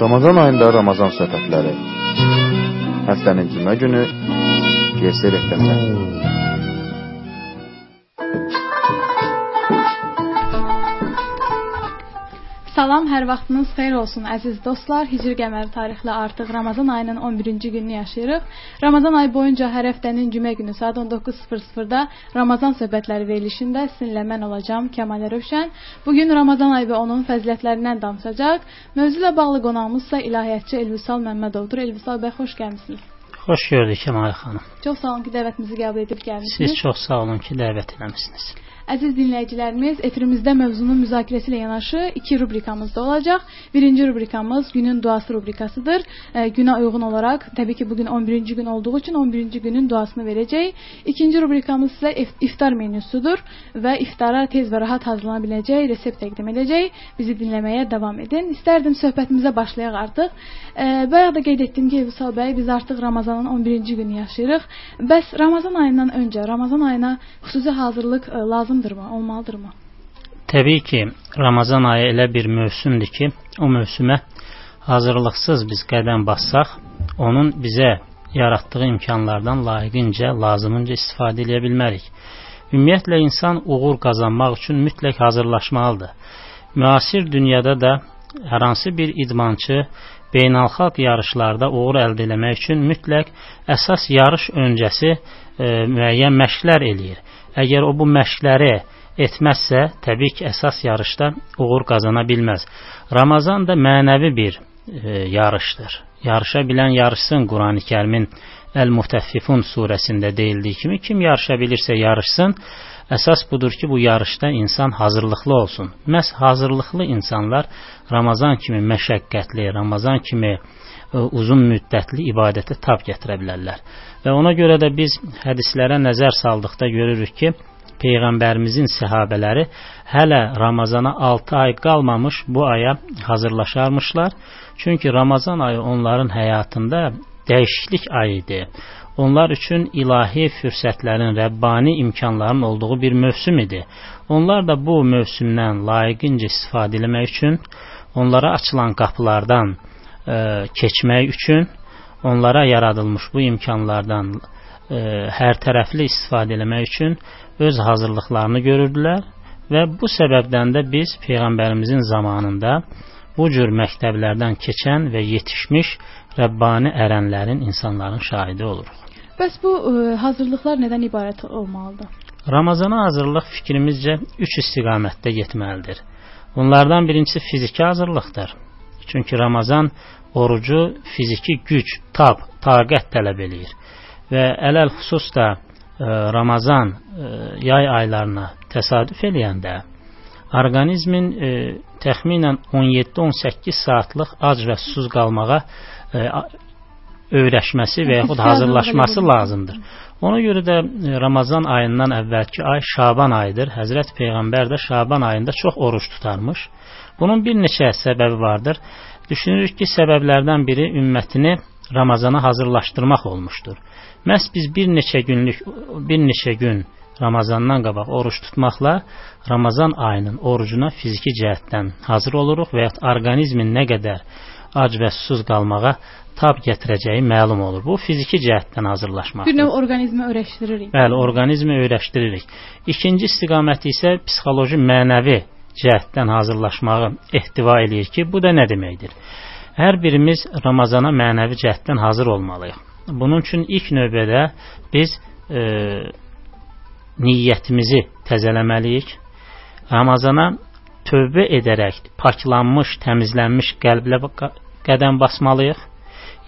Ramazan ayında Ramazan söhbətləri. Həftənin cümə günü GS FM-də. Salam, hər vaxtınız xeyir olsun əziz dostlar. Hicri qəməri tarixlə artıq Ramazan ayının 11-ci gününü yaşayırıq. Ramazan ayı boyunca hər həftənin cümə günü saat 19:00-da Ramazan söhbətləri verilişində sizinlə mən olacağam Kəmal Rövşən. Bu gün Ramazan ayı və onun fəzilətlərindən danışacaq. Mövzu ilə bağlı qonağımız isə ilahiyyatçı Elvisal Məmmədovdur. Elvisal bəy, xoş gəlmisiniz. Xoş gördük Kəmal xanım. Çox sağ olun ki, dəvətimizi qəbul edib gəlmisiniz. Siz çox sağ olun ki, dəvət eləmisiniz. Əziz dinləyicilərimiz, efirimizdə mövzunun müzakirəsi ilə yanaşı iki rubrikamız da olacaq. Birinci rubrikamız günün duası rubrikasıdır. E, günə uyğun olaraq, təbii ki, bugün 11-ci gün olduğu üçün 11-ci günün duasını verəcəyik. İkinci rubrikamız isə iftar menüsüdür və iftara tez və rahat hazırlana biləcək resept təqdim edəcək. Bizi dinləməyə davam edin. İstərdim söhbətimizə başlayaq artıq. E, bayaq da qeyd etdim ki, Vüsal bəy, biz artıq Ramazanın 11-ci günü yaşayırıq. Bəs Ramazan ayından öncə, Ramazan ayına xüsusi hazırlıq e, lazım lazımdırmı, olmalıdırmı? Təbii ki, Ramazan ayı elə bir mövsümdür ki, o mövsümə hazırlıqsız biz qədəm bassaq, onun bizə yaratdığı imkanlardan layiqincə, lazımınca istifadə edə bilmərik. Ümumiyyətlə, insan uğur qazanmaq üçün mütləq hazırlaşmalıdır. Müasir dünyada da hər hansı bir idmançı beynəlxalq yarışlarda uğur əldə etmək üçün mütləq əsas yarış öncəsi e, müəyyən məşqlər eləyir. Əgər o bu məşqləri etməzsə, təbii ki, əsas yarışda uğur qazana bilməz. Ramazan da mənəvi bir e, yarışdır. Yarışa bilən yarışsın Qurani Kərimin Əl-Mutaffifun surəsində deyildiyi kimi kim yarışa bilirsə yarışsın. Əsas budur ki, bu yarışda insan hazırlıqlı olsun. Məs hazırlıqlı insanlar Ramazan kimi məşəqqətli, Ramazan kimi e, uzun müddətli ibadətə tab gətirə bilərlər. Və ona görə də biz hədislərə nəzər saldıqda görürük ki, Peyğəmbərimizin səhabələri hələ Ramazana 6 ay qalmamış bu aya hazırlaşarmışlar. Çünki Ramazan ayı onların həyatında dəyişiklik ayı idi. Onlar üçün ilahi fürsətlərin, Rəbbani imkanların olduğu bir mövsüm idi. Onlar da bu mövsümdən layiqincə istifadə etmək üçün, onlara açılan qapılardan keçmək üçün onlara yaradılmış bu imkanlardan e, hər tərəfli istifadə etmək üçün öz hazırlıqlarını görürdülər və bu səbəbdən də biz peyğəmbərimizin zamanında bu cür məktəblərdən keçən və yetişmiş Rəbbani ərənlərin, insanların şahidi oluruq. Bəs bu ə, e, hazırlıqlar nədən ibarət olmalıdır? Ramazana hazırlıq fikrimizcə üç istiqamətdə getməlidir. Bunlardan birincisi fiziki hazırlıqdır. Çünki Ramazan orucu fiziki güc, tab, taqət tələb eləyir. Və ələl xüsus da ə, e, Ramazan ə, e, yay aylarına təsadüf eləyəndə orqanizmin ə, e, təxminən 17-18 saatlıq ac və susuz qalmağa ə, öyrəşməsi və yaxud hazırlaşması lazımdır. Ona görə də Ramazan ayından əvvəlki ay Şaban ayıdır. Həzrət Peyğəmbər də Şaban ayında çox oruç tutarmış. Bunun bir neçə səbəbi vardır. Düşünürük ki, səbəblərdən biri ümmətini Ramazana hazırlaşdırmaq olmuşdur. Məhz biz bir neçə günlük, bir neçə gün Ramazandan qabaq oruç tutmaqla Ramazan ayının orucuna fiziki cəhətdən hazır oluruq və ya orqanizmin nə qədər ac və susuz qalmağa tab gətirəcəyi məlum olur. Bu fiziki cəhətdən hazırlaşmaqdır. Bir növ orqanizmi öyrəşdiririk. Bəli, orqanizmi öyrəşdiririk. İkinci istiqaməti isə psixoloji, mənəvi cəhətdən hazırlaşmağı ehtiva eləyir ki, bu da nə deməkdir? Hər birimiz Ramazana mənəvi cəhətdən hazır olmalıyıq. Bunun üçün ilk növbədə biz e, niyyətimizi təzələməliyik. Ramazana tövbə edərək paklanmış, təmizlənmiş qəlblə qədəm basmalıyıq.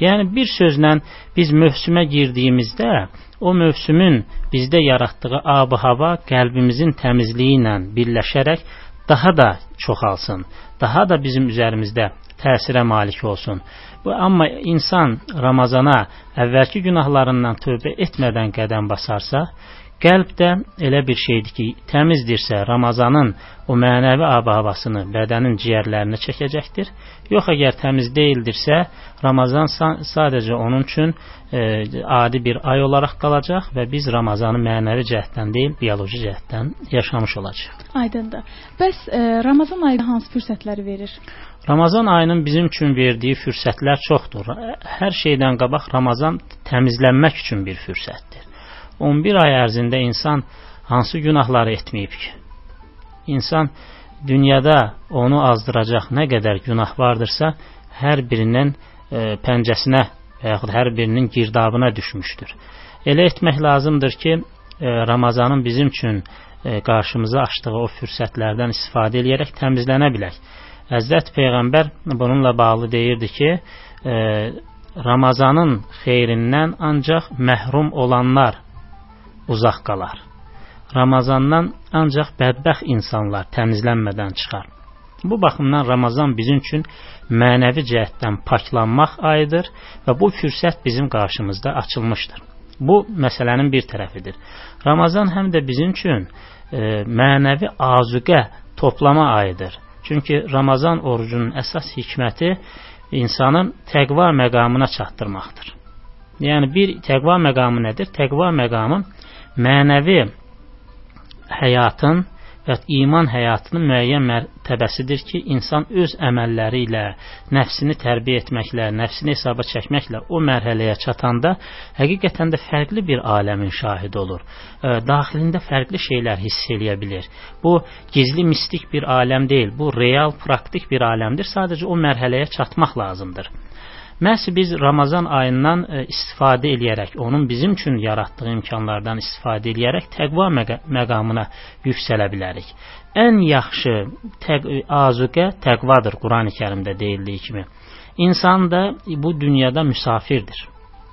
Yəni bir sözlə biz mövsümə girdiyimizdə o mövsümün bizdə yaratdığı ab-hava qəlbimizin təmizliyi ilə birləşərək daha da çoxalsın, daha da bizim üzərimizdə təsirə malik olsun. Bu amma insan Ramazana əvvəlki günahlarından tövbə etmədən qədəm basarsa, Qəlb də elə bir şeydir ki, təmizdirsə Ramazanın o mənəvi ab-havasını bədənin ciyərlərinə çəkəcəkdir. Yox əgər təmiz deyildirsə, Ramazan sadəcə onun üçün e, adi bir ay olaraq qalacaq və biz Ramazanı mənəvi cəhətdən deyil, bioloji cəhətdən yaşamış olacağıq. Aydındır. Bəs e, Ramazan ayı hansı fürsətləri verir? Ramazan ayının bizim üçün verdiyi fürsətlər çoxdur. Hər şeydən qabaq Ramazan təmizlənmək üçün bir fürsətdir. 11 ay ərzində insan hansı günahları etməyib ki? İnsan dünyada onu azdıracaq nə qədər günah vardırsa, hər birinin e, pəncəsinə və yaxud hər birinin girdabına düşmüşdür. Elə etmək lazımdır ki, e, Ramazanın bizim üçün e, qarşımıza açdığı o fürsətlərdən istifadə edərək təmizlənə bilək. Həzrət Peyğəmbər bununla bağlı deyirdi ki, e, Ramazanın xeyrindən ancaq məhrum olanlar uzaq qalar. Ramazandan ancaq bədbəxt insanlar təmizlənmədən çıxar. Bu baxımdan Ramazan bizim üçün mənəvi cəhətdən paklanmaq ayıdır və bu fürsət bizim qarşımızda açılmışdır. Bu məsələnin bir tərəfidir. Ramazan həm də bizim üçün e, mənəvi azuqə toplama ayıdır. Çünki Ramazan orucunun əsas hikməti insanın təqva məqamına çatdırmaqdır. Yəni bir təqva məqamı nədir? Təqva məqamı mənəvi həyatın və iman həyatının müəyyən mərtəbəsidir ki, insan öz əməlləri ilə, nəfsini tərbiyə etməklə, nəfsini hesaba çəkməklə o mərhələyə çatanda həqiqətən də fərqli bir aləmin şahidi olur. Daxilində fərqli şeylər hiss eləyə bilir. Bu gizli mistik bir aləm deyil, bu real, praktik bir aləmdir. Sadəcə o mərhələyə çatmaq lazımdır. Məhz biz Ramazan ayından e, istifadə eləyərək, onun bizim üçün yaratdığı imkanlardan istifadə eləyərək təqva məqamına yüksələ bilərik. Ən yaxşı təq azuqə təqvadır Qurani Kərimdə deyildiyi kimi. İnsan da bu dünyada müsafirdir.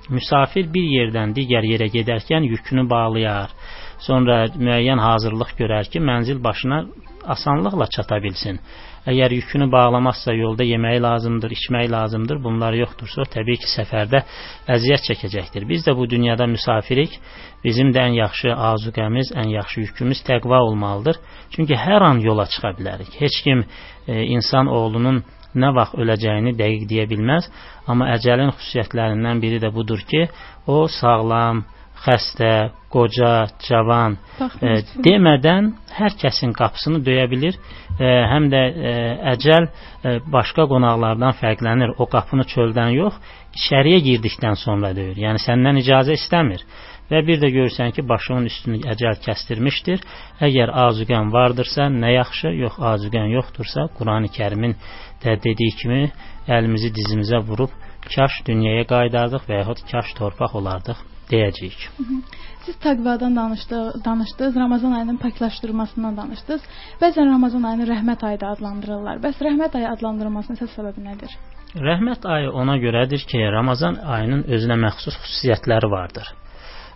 Müsafir bir yerdən digər yerə gedərkən yükünü bağlayar, sonra müəyyən hazırlıq görər ki, mənzil başına asanlıqla çata bilsin. Əgər yükünü bağlamazsa yolda yeməyi lazımdır, içməyi lazımdır. Bunlar yoxdursa, təbii ki, səfərdə əziyyət çəkəcəkdir. Biz də bu dünyada müsafirik. Bizim də ən yaxşı azuqəmiz, ən yaxşı yükümüz təqva olmalıdır. Çünki hər an yola çıxa bilərik. Heç kim e, insan oğlunun nə vaxt öləcəyini dəqiq deyə bilməz, amma əcəlin xüsusiyyətlərindən biri də budur ki, o sağlam, xəstə, qoca, cavan e, demədən hər kəsin qapısını döyə bilir. E, həm də e, əcəl e, başqa qonaqlardan fərqlənir. O qapını çöldən yox, içəriyə girdikdən sonra döyür. Yəni səndən icazə istəmir. Və bir də görürsən ki, başının üstünü əcəl kəstirmişdir. Əgər azuqən vardırsa, nə yaxşı, yox azuqən yoxdursa, Qurani Kərimin də dediyi kimi əlimizi dizimizə vurub kaş dünyaya qaydardıq və yaxud kaş torpaq olardıq deyəcəyik. Siz təqvadan danışdınız, danışdınız, Ramazan ayının paklaşdırılmasından danışdınız. Bəzən Ramazan ayını rəhmət ayı da adlandırırlar. Bəs rəhmət ayı adlandırılmasının əsas səbəbi nədir? Rəhmət ayı ona görədir ki, Ramazan ayının özünə məxsus xüsusiyyətləri vardır.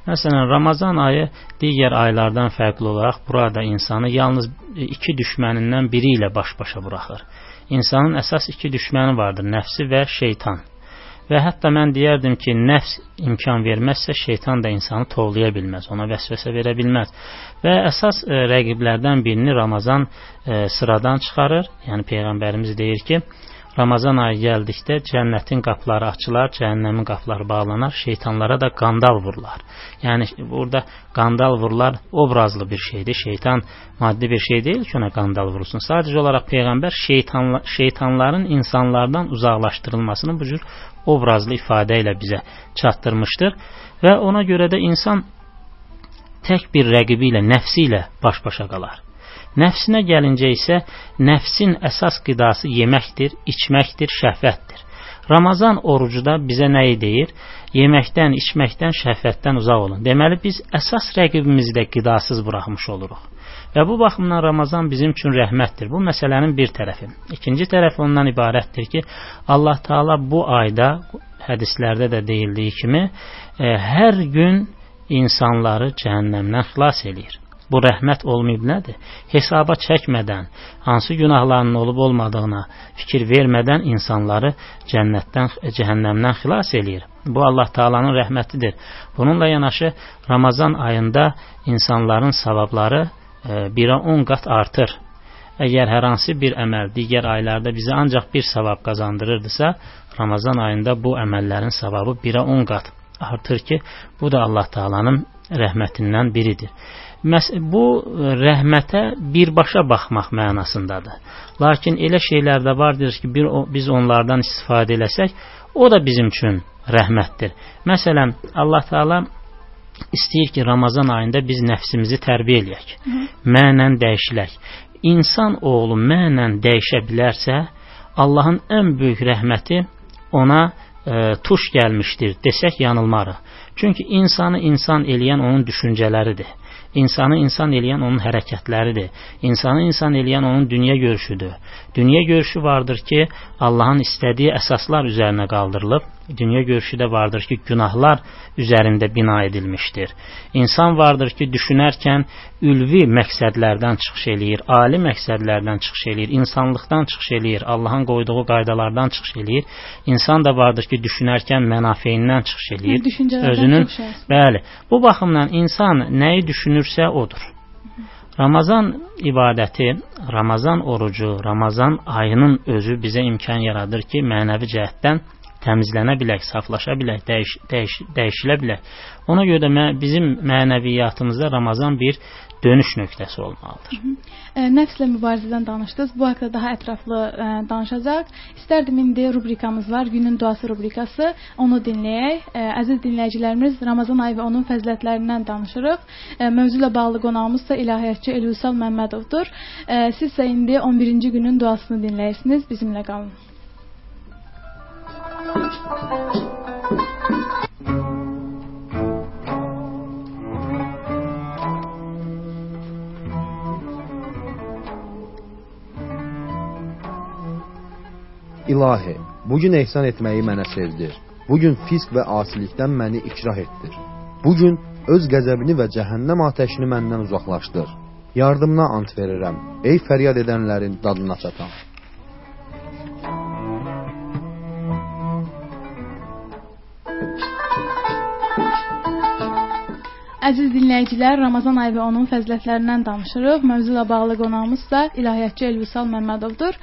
Məsələn, Ramazan ayı digər aylardan fərqli olaraq burada insanı yalnız iki düşmənindən biri ilə baş-başa buraxır. İnsanın əsas iki düşməni vardır, nəfsi və şeytan. Və hətta mən deyərdim ki, nəfs imkan verməzsə, şeytan da insanı tovlaya bilməz, ona vəsvəsə verə bilməz. Və əsas ə, e, rəqiblərdən birini Ramazan ə, e, sıradan çıxarır. Yəni peyğəmbərimiz deyir ki, Ramazan ayı gəldikdə cənnətin qapıları açılar, cəhənnəmin qapıları bağlanar, şeytanlara da qandal vurular. Yəni burada qandal vurular obrazlı bir şeydir. Şeytan maddi bir şey deyil ki, ona qandal vurulsun. Sadəcə olaraq peyğəmbər şeytanla, şeytanların insanlardan uzaqlaşdırılmasını bu cür obrazlı ifadə ilə bizə çatdırmışdır və ona görə də insan tək bir rəqibi ilə, nəfsi ilə baş-başa qalar. Nəfsinə gəlincə isə nəfsin əsas qidası yeməkdir, içməkdir, şəhvətdir. Ramazan orucu da bizə nəyi deyir? Yeməkdən, içməkdən, şəhvətdən uzaq olun. Deməli biz əsas rəqibimizi də qidasız buraxmış oluruq. Və bu baxımdan Ramazan bizim üçün rəhmətdir. Bu məsələnin bir tərəfi. İkinci tərəfi ondan ibarətdir ki, Allah Taala bu ayda hədislərdə də deyildiyi kimi, e, hər gün insanları cəhənnəmdən xilas eləyir bu rəhmət olmayıb nədir? Hesaba çəkmədən, hansı günahlarının olub olmadığına fikir vermədən insanları cənnətdən, cəhənnəmdən xilas eləyir. Bu Allah Taala'nın rəhmətidir. Bununla yanaşı Ramazan ayında insanların savabları 1-ə 10 qat artır. Əgər hər hansı bir əməl digər aylarda bizə ancaq bir savab qazandırırdısa, Ramazan ayında bu əməllərin savabı 1-ə 10 qat artır ki, bu da Allah Taala'nın rəhmətindən biridir. Məs bu rəhmətə birbaşa baxmaq mənasındadır. Lakin elə şeylər də vardır ki, bir, biz onlardan istifadə eləsək, o da bizim üçün rəhmətdir. Məsələn, Allah Taala istəyir ki, Ramazan ayında biz nəfsimizi tərbiyə eləyək. Mənən dəyişilək insan oğlu mənlə dəyişə bilərsə, Allahın ən böyük rəhməti ona e, tuş gəlmişdir desək yanılmarıq. Çünki insanı insan eləyən onun düşüncələridir. İnsanı insan eləyən onun hərəkətləridir. İnsanı insan eləyən onun dünya görüşüdür. Dünya görüşü vardır ki, Allahın istədiyi əsaslar üzərinə qaldırılıb. Dünya görüşü də vardır ki, günahlar üzərində bina edilmişdir. İnsan vardır ki, düşünərkən ülvi məqsədlərdən çıxış eləyir, ali məqsədlərdən çıxış eləyir, insanlıqdan çıxış eləyir, Allahın qoyduğu qaydalardan çıxış eləyir. İnsan da vardır ki, düşünərkən mənafeyindən çıxış eləyir. Özünün, bəli, bu baxımdan insan nəyi düşünürsə odur. Ramazan ibadəti, Ramazan orucu, Ramazan ayının özü bizə imkan yaradır ki, mənəvi cəhətdən təmizlənə bilək, saflaşa bilək, dəyiş, dəyiş, dəyişilə bilək. Ona görə də bizim mənəviyyatımızda Ramazan bir dönüş nöqtəsi olmalıdır. Hı -hı. E, nəfslə mübarizədən danışdınız. Bu haqqda daha ətraflı ə, e, danışacaq. İstərdim indi rubrikamız var, günün duası rubrikası. Onu dinləyək. Ə, e, əziz dinləyicilərimiz, Ramazan ayı və onun fəzilətlərindən danışırıq. Ə, mövzu ilə bağlı qonağımız da ilahiyyatçı Elvüsal Məmmədovdur. Ə, siz isə indi 11-ci günün duasını dinləyirsiniz. Bizimlə qalın. İlahi, bugün ehsan etməyi mənə sevdir. Bugün fisk və asilikdən məni ikrah etdir. Bugün öz qəzəbini və cəhənnəm atəşini məndən uzaqlaşdır. Yardımına ant verirəm, ey fəryad edənlərin dadına çatan. Əziz dinləyicilər, Ramazan ayı və onun fəzilətlərindən danışırıq. Mövzu ilə bağlı qonağımız da ilahiyyatçı Elvisal Məmmədovdur.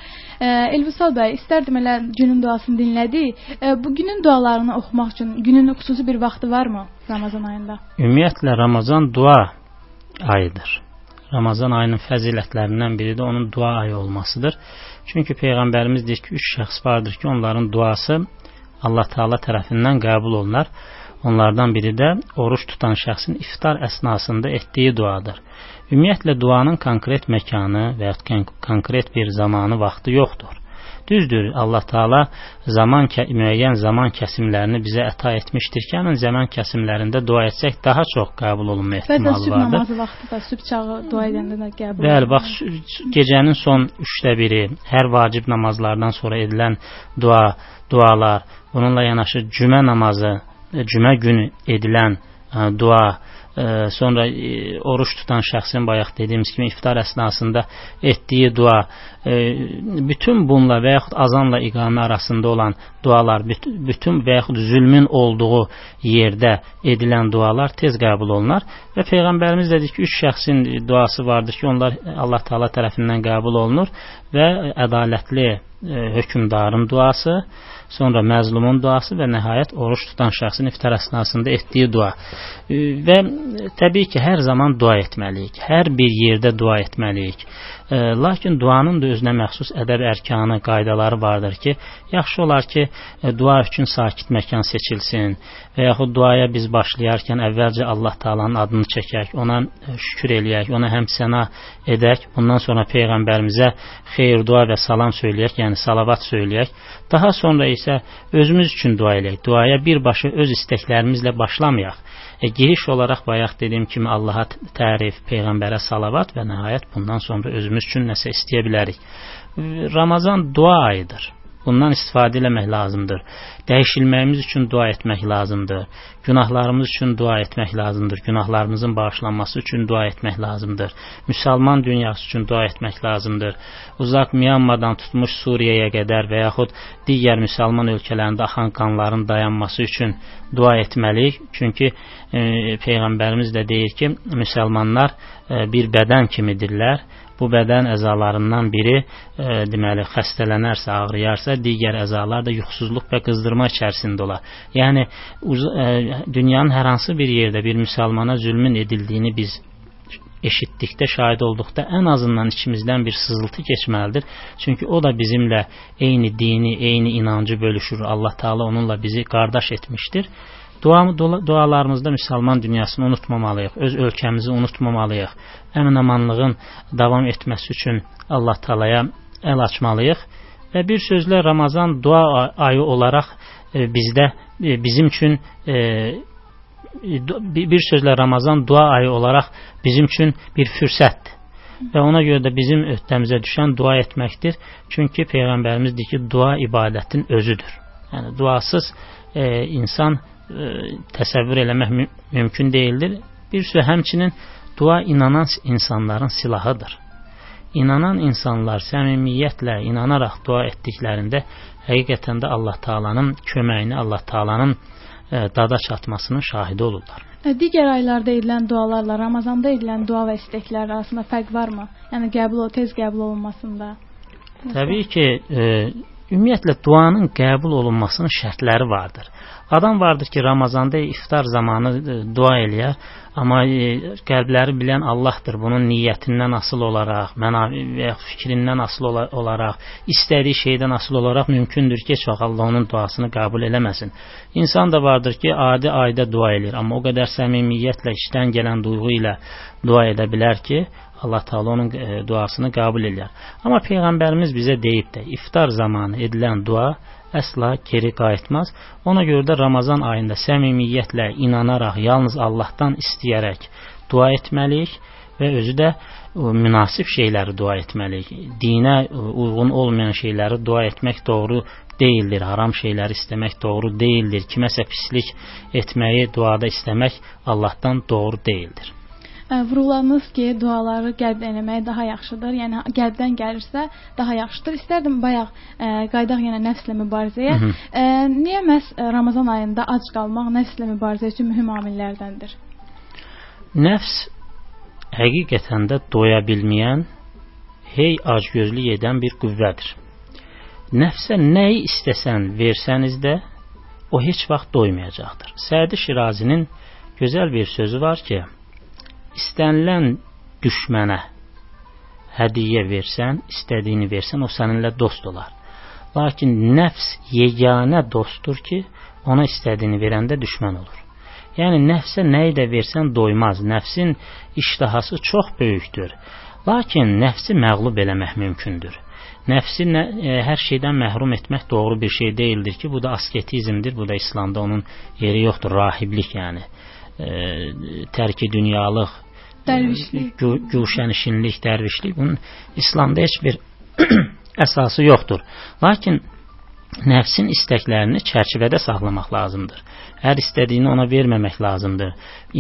E, Elvisal bəy, istərdim elə günün duasını dinlədik. E, bu günün dualarını oxumaq üçün günün xüsusi bir vaxtı varmı Ramazan ayında? Ümumiyyətlə Ramazan dua ayıdır. Ramazan ayının fəzilətlərindən biri də onun dua ayı olmasıdır. Çünki peyğəmbərimiz deyir ki, üç şəxs vardır ki, onların duası Allah Taala tərəfindən qəbul olunar. Onlardan biri də oruç tutan şəxsin iftar əsnasında etdiyi duadır. Ümumiyyətlə duanın konkret məkanı və ya konkret bir zamanı, vaxtı yoxdur. Düzdür, Allah Taala zaman müəyyən zaman kəsimlərini bizə əta etmişdir ki, həmin zaman kəsimlərində dua etsək daha çox qəbul olunma ehtimalı vardır. Bəzən sübh namazı vaxtı da sübh çağı dua edəndə də qəbul. Bəli, bax gecənin son 3də biri, hər vacib namazlardan sonra edilən dua, dualar, bununla yanaşı cümə namazı cümə günü edilən ə, dua, ə, sonra ə, oruç tutan şəxsin bayaq dediyimiz kimi iftar əsnasında etdiyi dua, ə, bütün bununla və yaxud azanla iqamə arasında olan dualar, bütün və yaxud zülmün olduğu yerdə edilən dualar tez qəbul olunar və Peyğəmbərimiz dedi ki, üç şəxsin duası vardır ki, onlar Allah Taala tərəfindən qəbul olunur və ədalətli ə, hökmdarın duası, sonra məzlumun duası və nəhayət oruç tutan şəxsin iftar əsnasında etdiyi dua. Və təbii ki, hər zaman dua etməliyik. Hər bir yerdə dua etməliyik. Lakin duanın da özünə məxsus ədəb ərkanı, qaydaları vardır ki, yaxşı olar ki, dua üçün sakit məkan seçilsin və yaxud duaya biz başlayarkən əvvəlcə Allah Taala'nın adını çəkək, ona şükür eləyək, ona həmsəna edək, bundan sonra peyğəmbərimizə xeyir dua və salam söyləyək, yəni salavat söyləyək. Daha sonra isə özümüz üçün dua eləyək. Duaya birbaşa öz istəklərimizlə başlamayaq. E, giriş olaraq bayaq dediyim kimi Allaha tərif, peyğəmbərə salavat və nəhayət bundan sonra özümüz üçün nəsə istəyə bilərik. Ramazan dua ayıdır. bundan istifadə eləmək lazımdır. Dəyişilməyimiz üçün dua etmək lazımdır. Günahlarımız üçün dua etmək lazımdır. Günahlarımızın bağışlanması üçün dua etmək lazımdır. Müsəlman dünyası üçün dua etmək lazımdır. Uzaq Myanmadan tutmuş Suriyaya qədər və yaxud digər müsəlman ölkələrində axan qanların dayanması üçün dua etməliyik. Çünki e, peyğəmbərimiz də deyir ki, müsəlmanlar e, bir bədən kimidirlər bu bədən əzalarından biri e, deməli xəstələnərsə, ağrıyarsa, digər əzalar da yuxusuzluq və qızdırma içərisində olar. Yəni uz, e, dünyanın hər hansı bir yerdə bir müsəlmana zülmün edildiyini biz eşitdikdə, şahid olduqda ən azından içimizdən bir sızıltı keçməlidir. Çünki o da bizimlə eyni dini, eyni inancı bölüşür. Allah Taala onunla bizi qardaş etmişdir. Dua, dualarımızda müsəlman dünyasını unutmamalıyıq, öz ölkəmizi unutmamalıyıq. Əmin-amanlığın davam etməsi üçün Allah talaya əl açmalıyıq və bir sözlə Ramazan dua ayı olaraq e, bizdə e, bizim üçün e, bir sözlə Ramazan dua ayı olaraq bizim üçün bir fürsətdir. Və ona görə də bizim öhdəmizə düşən dua etməkdir. Çünki Peyğəmbərimiz deyir ki, dua ibadətin özüdür. Yəni duasız e, insan təsəvvür eləmək mü mümkün deyildir. Bir sürü həmçinin dua inanan insanların silahıdır. İnanan insanlar səmimiyyətlə, inanaraq dua etdiklərində həqiqətən də Allah Taala'nın köməyini, Allah Taala'nın e, dada çatmasının şahidi olurlar. E, digər aylarda edilən dualarla Ramazanda edilən dua və istəklər arasında fərq varmı? Yəni qəbul o tez qəbul olunmasında. Təbii ki, e, ümumiyyətlə duanın qəbul olunmasının şərtləri vardır. Adam vardır ki, Ramazanda iftar zamanı e, dua eləyər, amma e, qəlbləri bilən Allahdır. Bunun niyyətindən asıl olaraq, mənavi və fikrindən asıl olaraq, istədiyi şeydən asıl olaraq mümkündür ki, vaxt Allah onun duasını qəbul eləməsin. İnsan da vardır ki, adi ayda dua eləyir, amma o qədər səmimiyyətlə, işdən gələn duyğu ilə dua edə bilər ki, Allah Taala onun e, duasını qəbul edir. Amma peyğəmbərimiz bizə deyib də, iftar zamanı edilən dua əsla geri qayıtmaz. Ona görə də Ramazan ayında səmimiyyətlə, inanaraq, yalnız Allahdan istəyərək dua etməliyik və özü də münasib şeyləri dua etməliyik. Dinə uyğun olmayan şeyləri dua etmək doğru deyildir. Haram şeyləri istəmək doğru deyildir. Kiməsə pislik etməyi duada istəmək Allahdan doğru deyildir vurğuladınız ki, duaları qəlbdən eləmək daha yaxşıdır. Yəni qəlbdən gəlirsə daha yaxşıdır. İstərdim bayaq ə, qaydaq yenə nəfslə mübarizəyə. Hı -hı. Ə, niyə məhz Ramazan ayında ac qalmaq nəfslə mübarizə üçün mühüm amillərdəndir? Nəfs həqiqətən də doya bilməyən, hey acgözlük edən bir qüvvədir. Nəfsə nəyi istəsən versəniz də o heç vaxt doymayacaqdır. Sədi Şirazinin gözəl bir sözü var ki, istənilən düşmənə hədiyyə versən, istədiyini versən, o səninlə dost olar. Lakin nəfs yeganə dostdur ki, ona istədiyini verəndə düşmən olur. Yəni nəfsə nəyi də versən doymaz. Nəfsin iştahası çox böyükdür. Lakin nəfsi məğlub eləmək mümkündür. Nəfsi nə, e, hər şeydən məhrum etmək doğru bir şey deyildir ki, bu da asketizmdir, bu da İslamda onun yeri yoxdur, rahiblik yəni e, tərki dünyalıq dərvişlik, gü, güşənişinlik, dərvişlik bunun İslamda heç bir əsası yoxdur. Lakin nəfsin istəklərini çərçivədə saxlamaq lazımdır. Hər istədiyini ona verməmək lazımdır.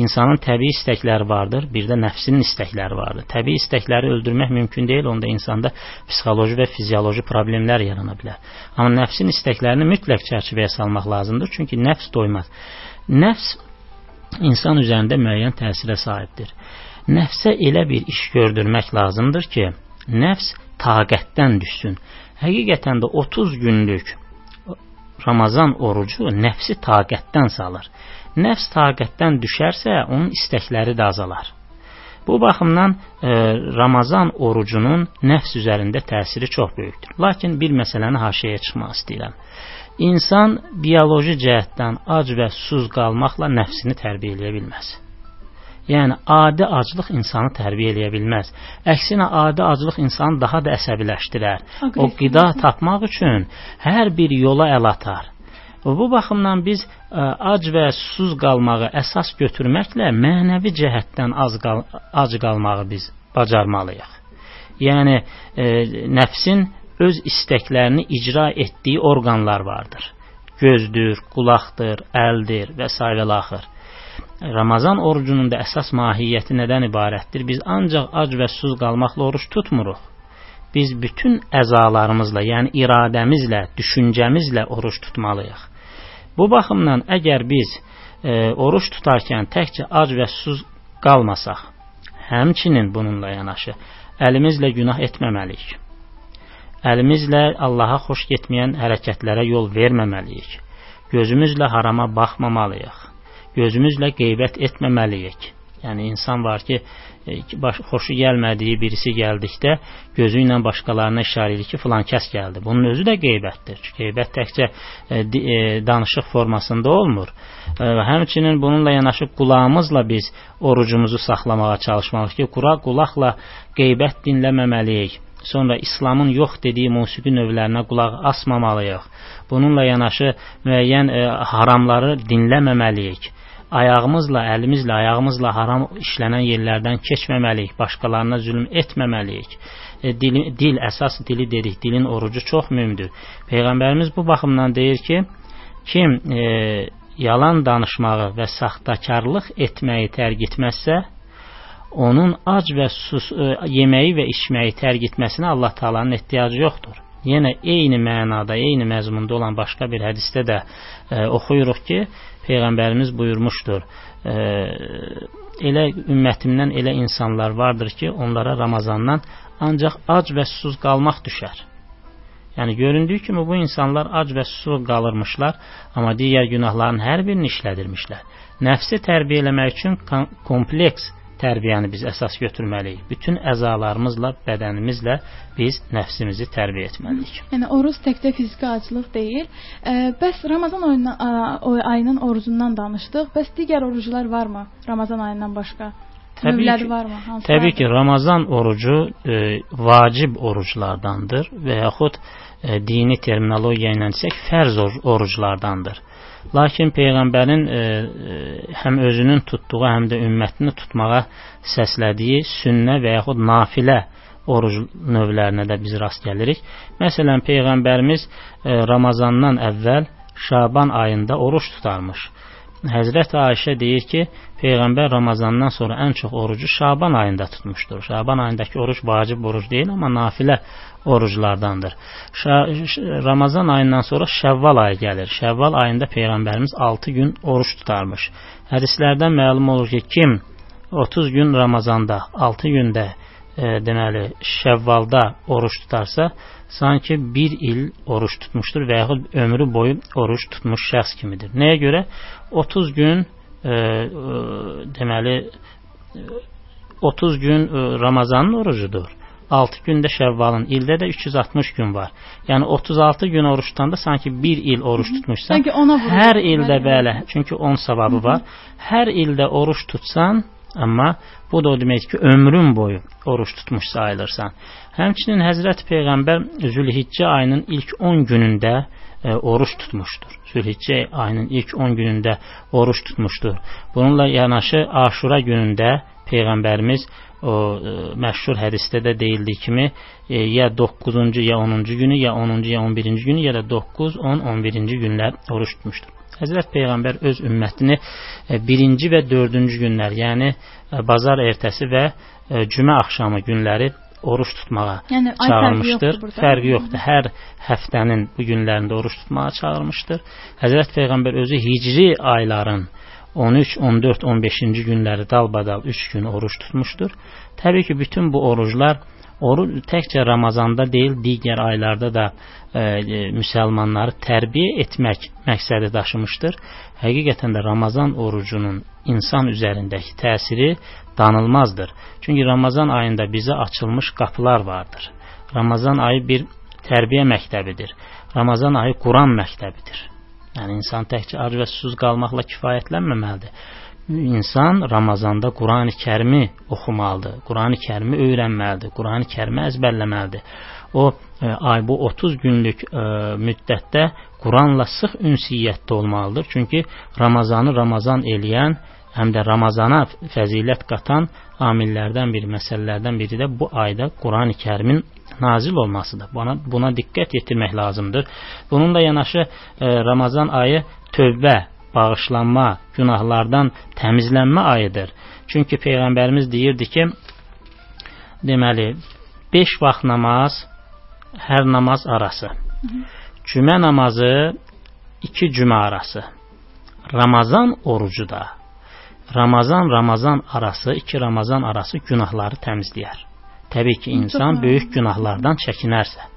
İnsanın təbii istəkləri vardır, bir də nəfsinin istəkləri vardır. Təbii istəkləri öldürmək mümkün deyil, onda insanda psixoloji və fizioloji problemlər yarana bilər. Amma nəfsin istəklərini mütləq çərçivəyə salmaq lazımdır, çünki nəfs doymaz. Nəfs insan üzərində müəyyən təsirə sahibdir. Nəfsə elə bir iş gördürmək lazımdır ki, nəfs taqətdən düşsün. Həqiqətən də 30 günlük Ramazan orucu nəfsi taqətdən salır. Nəfs taqətdən düşərsə, onun istəkləri də azalar. Bu baxımdan e, Ramazan orucunun nəfs üzərində təsiri çox böyükdür. Lakin bir məsələni haşiyə çıxmaq istəyirəm. İnsan bioloji cəhətdən ac və susuz qalmaqla nəfsini tərbiyə eləyə bilməz. Yəni adi aclıq insanı tərbiyə eləyə bilməz. Əksinə adi aclıq insanı daha da əsəbiləşdirər. O qida tapmaq üçün hər bir yola əl atar. Bu baxımdan biz ə, ac və susuz qalmağı əsas götürməklə mənəvi cəhətdən az qal ac qalmağı biz bacarmalıyıq. Yəni e, nəfsin öz istəklərini icra etdiyi orqanlar vardır. Gözdür, qulaqdır, əldir və s. axır. Ramazan orucunun da əsas mahiyyəti nədən ibarətdir? Biz ancaq ac və susuz qalmaqla oruç tutmuruq. Biz bütün əzalarımızla, yəni iradəmizlə, düşüncəmizlə oruç tutmalıyıq. Bu baxımdan əgər biz e, oruç tutarkən təkcə ac və susuz qalmasaq, həmçinin bununla yanaşı əlimizlə günah etməməliyik. Əlimizlə Allaha xoş getməyən hərəkətlərə yol verməməliyik. Gözümüzlə harama baxmamalıyıq gözümüzlə qeybət etməməliyik. Yəni insan var ki, e, baş, xoşu gəlmədiyi birisi gəldikdə gözü ilə başqalarına işarə edir ki, filan kəs gəldi. Bunun özü də qeybətdir. Qeybət təkcə e, e, danışıq formasında olmur. E, həmçinin bununla yanaşı qulağımızla biz orucumuzu saxlamağa çalışmalıyıq ki, qura qulaqla qeybət dinləməməliyik. Sonra İslamın yox dediyi musiqi növlərinə qulaq asmamalıyıq. Bununla yanaşı müəyyən e, haramları dinləməməliyik ayağımızla, əlimizlə, ayağımızla haram işlənən yerlərdən keçməməliyik, başqalarına zülm etməməliyik. E, dil, dil əsas dili dedik, dilin orucu çox mühümdür. Peyğəmbərimiz bu baxımdan deyir ki, kim e, yalan danışmağı və saxtakarlıq etməyi tərk etməzsə, onun ac və sus, e, yeməyi və içməyi tərk etməsinə Allah Taala'nın ehtiyacı yoxdur. Yenə eyni mənada, eyni məzmunda olan başqa bir hədisdə də e, oxuyuruq ki, Peyğəmbərimiz buyurmuşdur. E, elə ümmətimdən elə insanlar vardır ki, onlara Ramazandan ancaq ac və susuz qalmaq düşər. Yəni göründüyü kimi bu insanlar ac və susuz qalırmışlar, amma digər günahların hər birini işlədirmişlər. Nəfsi tərbiyə eləmək üçün kompleks tərbiyəni biz əsas götürməliyik. Bütün əzalarımızla, bədənimizlə biz nəfsimizi tərbiyə etməliyik. Yəni oruc təkcə fiziki aclıq deyil. E, bəs Ramazan oyundan, o ayının orucundan danışdıq. Bəs digər oruclar varmı Ramazan ayından başqa? Təbii ki, varmı? Hansı təbii ki, Ramazan orucu e, vacib oruclardandır və yaxud e, dini terminologiya ilə desək fərz oruclardandır. Lakin Peyğəmbərin e, e, həm özünün tutduğu, həm də ümmətini tutmağa səslədiyi sünnə və yaxud nafilə oruc növlərinə də biz rast gəlirik. Məsələn, Peyğəmbərimiz e, Ramazandan əvvəl Şaban ayında oruç tutarmış. Həzrət Ayşə deyir ki, Peyğəmbər Ramazandan sonra ən çox orucu Şaban ayında tutmuşdur. Şaban ayındakı oruc vacib oruc deyil, amma nafilə oruclardandır. Ramazan ayından sonra Şəvval ayı gəlir. Şəvval ayında Peyğəmbərimiz 6 gün oruç tutarmış. Hədislərdən məlum olur ki, kim 30 gün Ramazanda, 6 gündə e, deməli Şəvvalda oruç tutarsa, sanki bir il oruç tutmuşdur və yaxud ömrü boyu oruç tutmuş şəxs kimidir. Nəyə görə? 30 gün e, e, deməli 30 gün e, Ramazanın orucudur. 6 gündə Şəvvalın, ildə də 360 gün var. Yəni 36 gün oruç tutanda sanki 1 il oruç tutmuşsan. Sanki ona vurur. Hər ildə bəli, çünki 10 savabı var. Hər ildə oruç tutsan, amma bu da o deməkdir ki, ömrün boyu oruç tutmuş sayılırsan. Həmçinin Həzrət Peyğəmbər Zülhiccə ayının ilk 10 günündə e, oruç tutmuşdur. Zülhiccə ayının ilk 10 günündə oruç tutmuşdur. Bununla yanaşı Aşura günündə Peyğəmbərimiz o e, məşhur hədisdə də deyildiyi kimi e, ya 9-cu ya 10-cu günü ya 10-cu ya 11-ci günü ya da 9, 10, 11-ci günlər oruç tutmuşdur. Həzrət Peyğəmbər öz ümmətini e, birinci və dördüncü günlər, yəni e, bazar ertəsi və cümə axşamı günləri oruç tutmağa yəni, çağırmışdır. Fərqi yoxdur, fərqi yoxdur. Hər həftənin bu günlərində oruç tutmağa çağırmışdır. Həzrət Peyğəmbər özü hicri ayların 13, 14, 15-ci günləri dalbadal 3 gün oruç tutmuşdur. Təbii ki, bütün bu oruclar oruc təkcə Ramazanda deyil, digər aylarda da e, e, müsəlmanları tərbiyə etmək məqsədi daşımışdır. Həqiqətən də Ramazan orucunun insan üzərindəki təsiri danılmazdır. Çünki Ramazan ayında bizə açılmış qapılar vardır. Ramazan ayı bir tərbiyə məktəbidir. Ramazan ayı Quran məktəbidir. Yəni insan təkcə ac və susuz qalmaqla kifayətlənməməlidir. İnsan Ramazanda Qurani Kərimi oxumalıdır. Qurani Kərimi öyrənməlidir. Qurani Kərimi əzbərləməlidir. O e, ay bu 30 günlük e, müddətdə Quranla sıx ünsiyyətdə olmalıdır. Çünki Ramazanı Ramazan eləyən, həm də Ramazana fəzilət qatan amillərdən biri, məsələlərdən biri də bu ayda Qurani Kərimin nazil olmasıdır. Buna, buna diqqət yetirmək lazımdır. Bununla yanaşı e, Ramazan ayı tövbə, bağışlanma, günahlardan təmizlənmə ayıdır. Çünki Peyğəmbərimiz deyirdi ki, deməli, 5 vaxt namaz, hər namaz arası. Cümə namazı 2 cümə arası. Ramazan orucu da Ramazan Ramazan arası, iki Ramazan arası günahları təmizləyər. Təbii ki, insan böyük günahlardan çəkinərsə,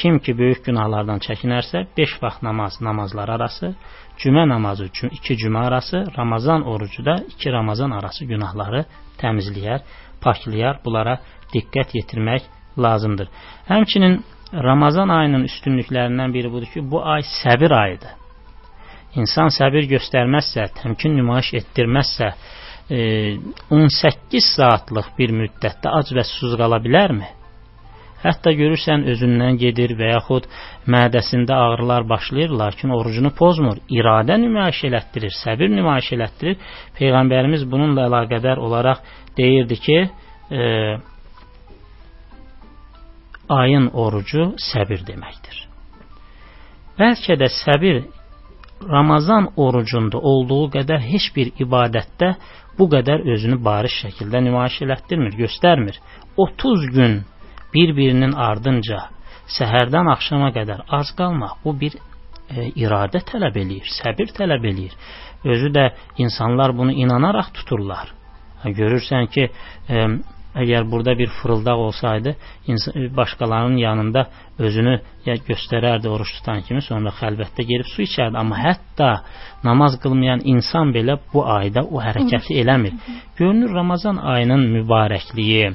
kim ki böyük günahlardan çəkinərsə, 5 vaxt namaz namazlar arası, cümə namazı 2 cümə arası, Ramazan orucu da 2 Ramazan arası günahları təmizləyər, paklayar. Bunlara diqqət yetirmək lazımdır. Həmçinin Ramazan ayının üstünlüklərindən biri budur ki, bu ay səbir ayıdır. İnsan səbir göstərməzsə, təmkin nümayiş etdirməzsə, e, 18 saatlıq bir müddətdə ac və susuz qala bilərmi? Hətta görürsən özündən gedir və yaxud mədəsində ağrılar başlayır, lakin orucunu pozmur, iradə nümayiş elətdirir, səbir nümayiş elətdirir. Peyğəmbərimiz bununla əlaqədar olaraq deyirdi ki, e, ayın orucu səbir deməkdir. Bəlkə də səbir Ramazan orucunda olduğu qədər heç bir ibadətdə bu qədər özünü bariz şəkildə nümayiş elətdirmir, göstərmir. 30 gün bir-birinin ardınca səhərdən axşama qədər az qalmaq bu bir e, iradə tələb eləyir, səbir tələb eləyir. Özü də insanlar bunu inanaraq tuturlar. Görürsən ki, e, Əgər burada bir fırıldaq olsaydı, başqalarının yanında özünü göstərərdi oruç tutan kimi, sonra xəlvətdə gelib su içərdi. Amma hətta namaz qılmayan insan belə bu ayda o hərəkəti eləmir. Görünür Ramazan ayının mübarəkliyi,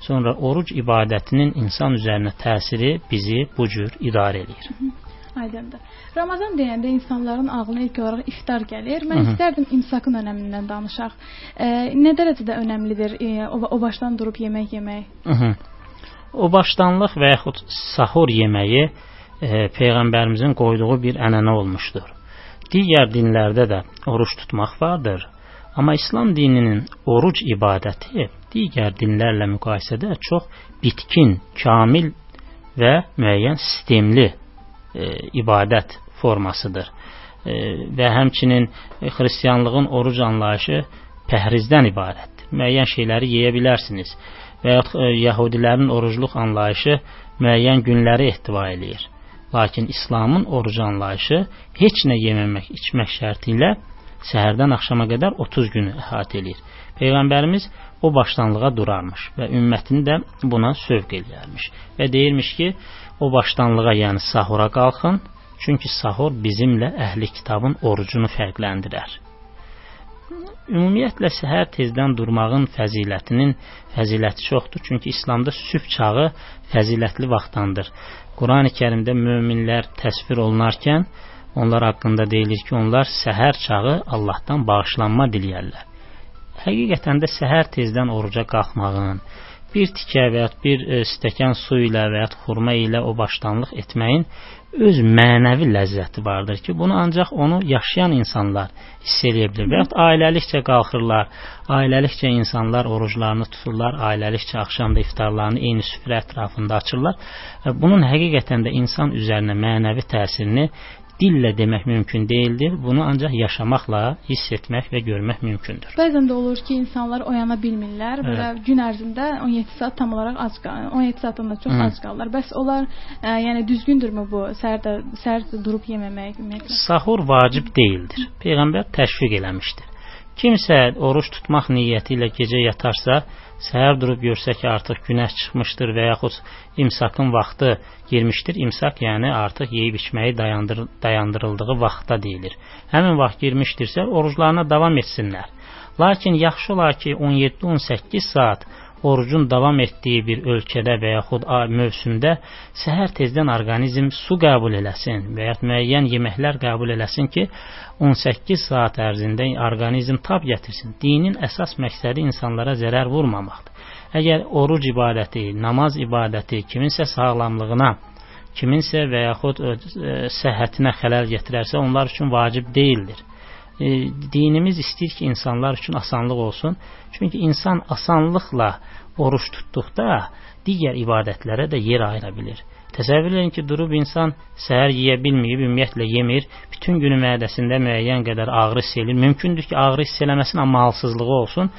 sonra oruc ibadətinin insan üzərinə təsiri bizi bu cür idarə edir. Aydındır. Ramazan deyəndə insanların ağlına ilk olaraq iftar gəlir. Mən Hı -hı. istərdim imsakın önəmindən danışaq. E, nə dərəcədə önəmlidir e, o, o başdan durub yemək yemək? Hı -hı. O başdanlıq və yaxud sahur yeməyi e, peyğəmbərimizin qoyduğu bir ənənə olmuşdur. Digər dinlərdə də oruç tutmaq vardır. Amma İslam dininin oruc ibadəti digər dinlərlə müqayisədə çox bitkin, kamil və müəyyən sistemli ibadət formasıdır. E, və həmçinin xristianlığın oruc anlayışı pəhrizdən ibarətdir. Müəyyən şeyləri yeyə bilərsiniz. Və ya e, yəhudilərin orucluq anlayışı müəyyən günləri ehtiva eləyir. Lakin İslamın oruc anlayışı heç nə yeməmək, içmək şərti ilə səhərdən axşama qədər 30 günü əhatə eləyir. Peyğəmbərimiz o başdanlığa durarmış və ümmətini də buna sövq eləyərmiş və deyirmiş ki, o başdanlığa, yəni sahura qalxın, çünki sahur bizimlə əhli kitabın orucunu fərqləndirər. Ümumiyyətlə səhər tezdən durmağın fəzilətinin fəziləti çoxdur, çünki İslamda sübh çağı fəzilətli vaxtdandır. Qurani Kərimdə möminlər təsvir olunarkən onlar haqqında deyilir ki, onlar səhər çağı Allahdan bağışlanma diləyərlər. Həqiqətən də səhər tezdən oruca qalxmağın, bir tikə və ya bir e, stəkan su ilə və ya xurma ilə o başdanlıq etməyin öz mənəvi ləzzəti vardır ki, bunu ancaq onu yaşayan insanlar hiss edə bilər. Və ya ailəlikcə qalxırlar, ailəlikcə insanlar oruclarını tuturlar, ailəlikcə axşamda iftarlarını eyni süfrə ətrafında açırlar. Bunun həqiqətən də insan üzərinə mənəvi təsirini dillə demək mümkün deyildir. Bunu ancaq yaşamaqla hiss etmək və görmək mümkündür. Bəzən də olur ki, insanlar oyana bilmirlər. Belə evet. gün ərzində 17 saat tam olaraq ac qalır. 17 saatdan da çox Hı. ac qalırlar. Bəs onlar ə, yəni düzgündürmü bu səhərdə səhər durub yeməmək, ümumiyyətlə? Sahur vacib deyildir. Peyğəmbər təşviq eləmişdir. Kimsə oruç tutmaq niyyəti ilə gecə yatarsa, səhər durub görsə ki, artıq günəş çıxmışdır və yaxud imsakın vaxtı girmişdir. İmsak yəni artıq yeyib içməyi dayandır dayandırıldığı vaxtda deyilir. Həmin vaxt girmişdirsə, oruclarına davam etsinlər. Lakin yaxşı olar ki, 17-18 saat orucun davam etdiyi bir ölkədə və yaxud mövsümdə səhər tezdən orqanizm su qəbul eləsin və ya müəyyən yeməklər qəbul eləsin ki, 18 saat ərzində orqanizm tab gətirsin. Dinin əsas məqsədi insanlara zərər vurmamaqdır. Əgər oruc ibadəti, namaz ibadəti kiminsə sağlamlığına, kiminsə və yaxud ə, səhhətinə xələl gətirərsə, onlar üçün vacib deyildir. E, dinimiz istəyir ki, insanlar üçün asanlıq olsun. Çünki insan asanlıqla oruç tutduqda digər ibadətlərə də yer ayıra bilir. Təsəvvür edin ki, durub insan səhər yeyə bilməyib, ümumiyyətlə yemir, bütün günü mədəsində müəyyən qədər ağrı hiss edir. Mümkündür ki, ağrı hiss eləməsin, amma halsızlığı olsun.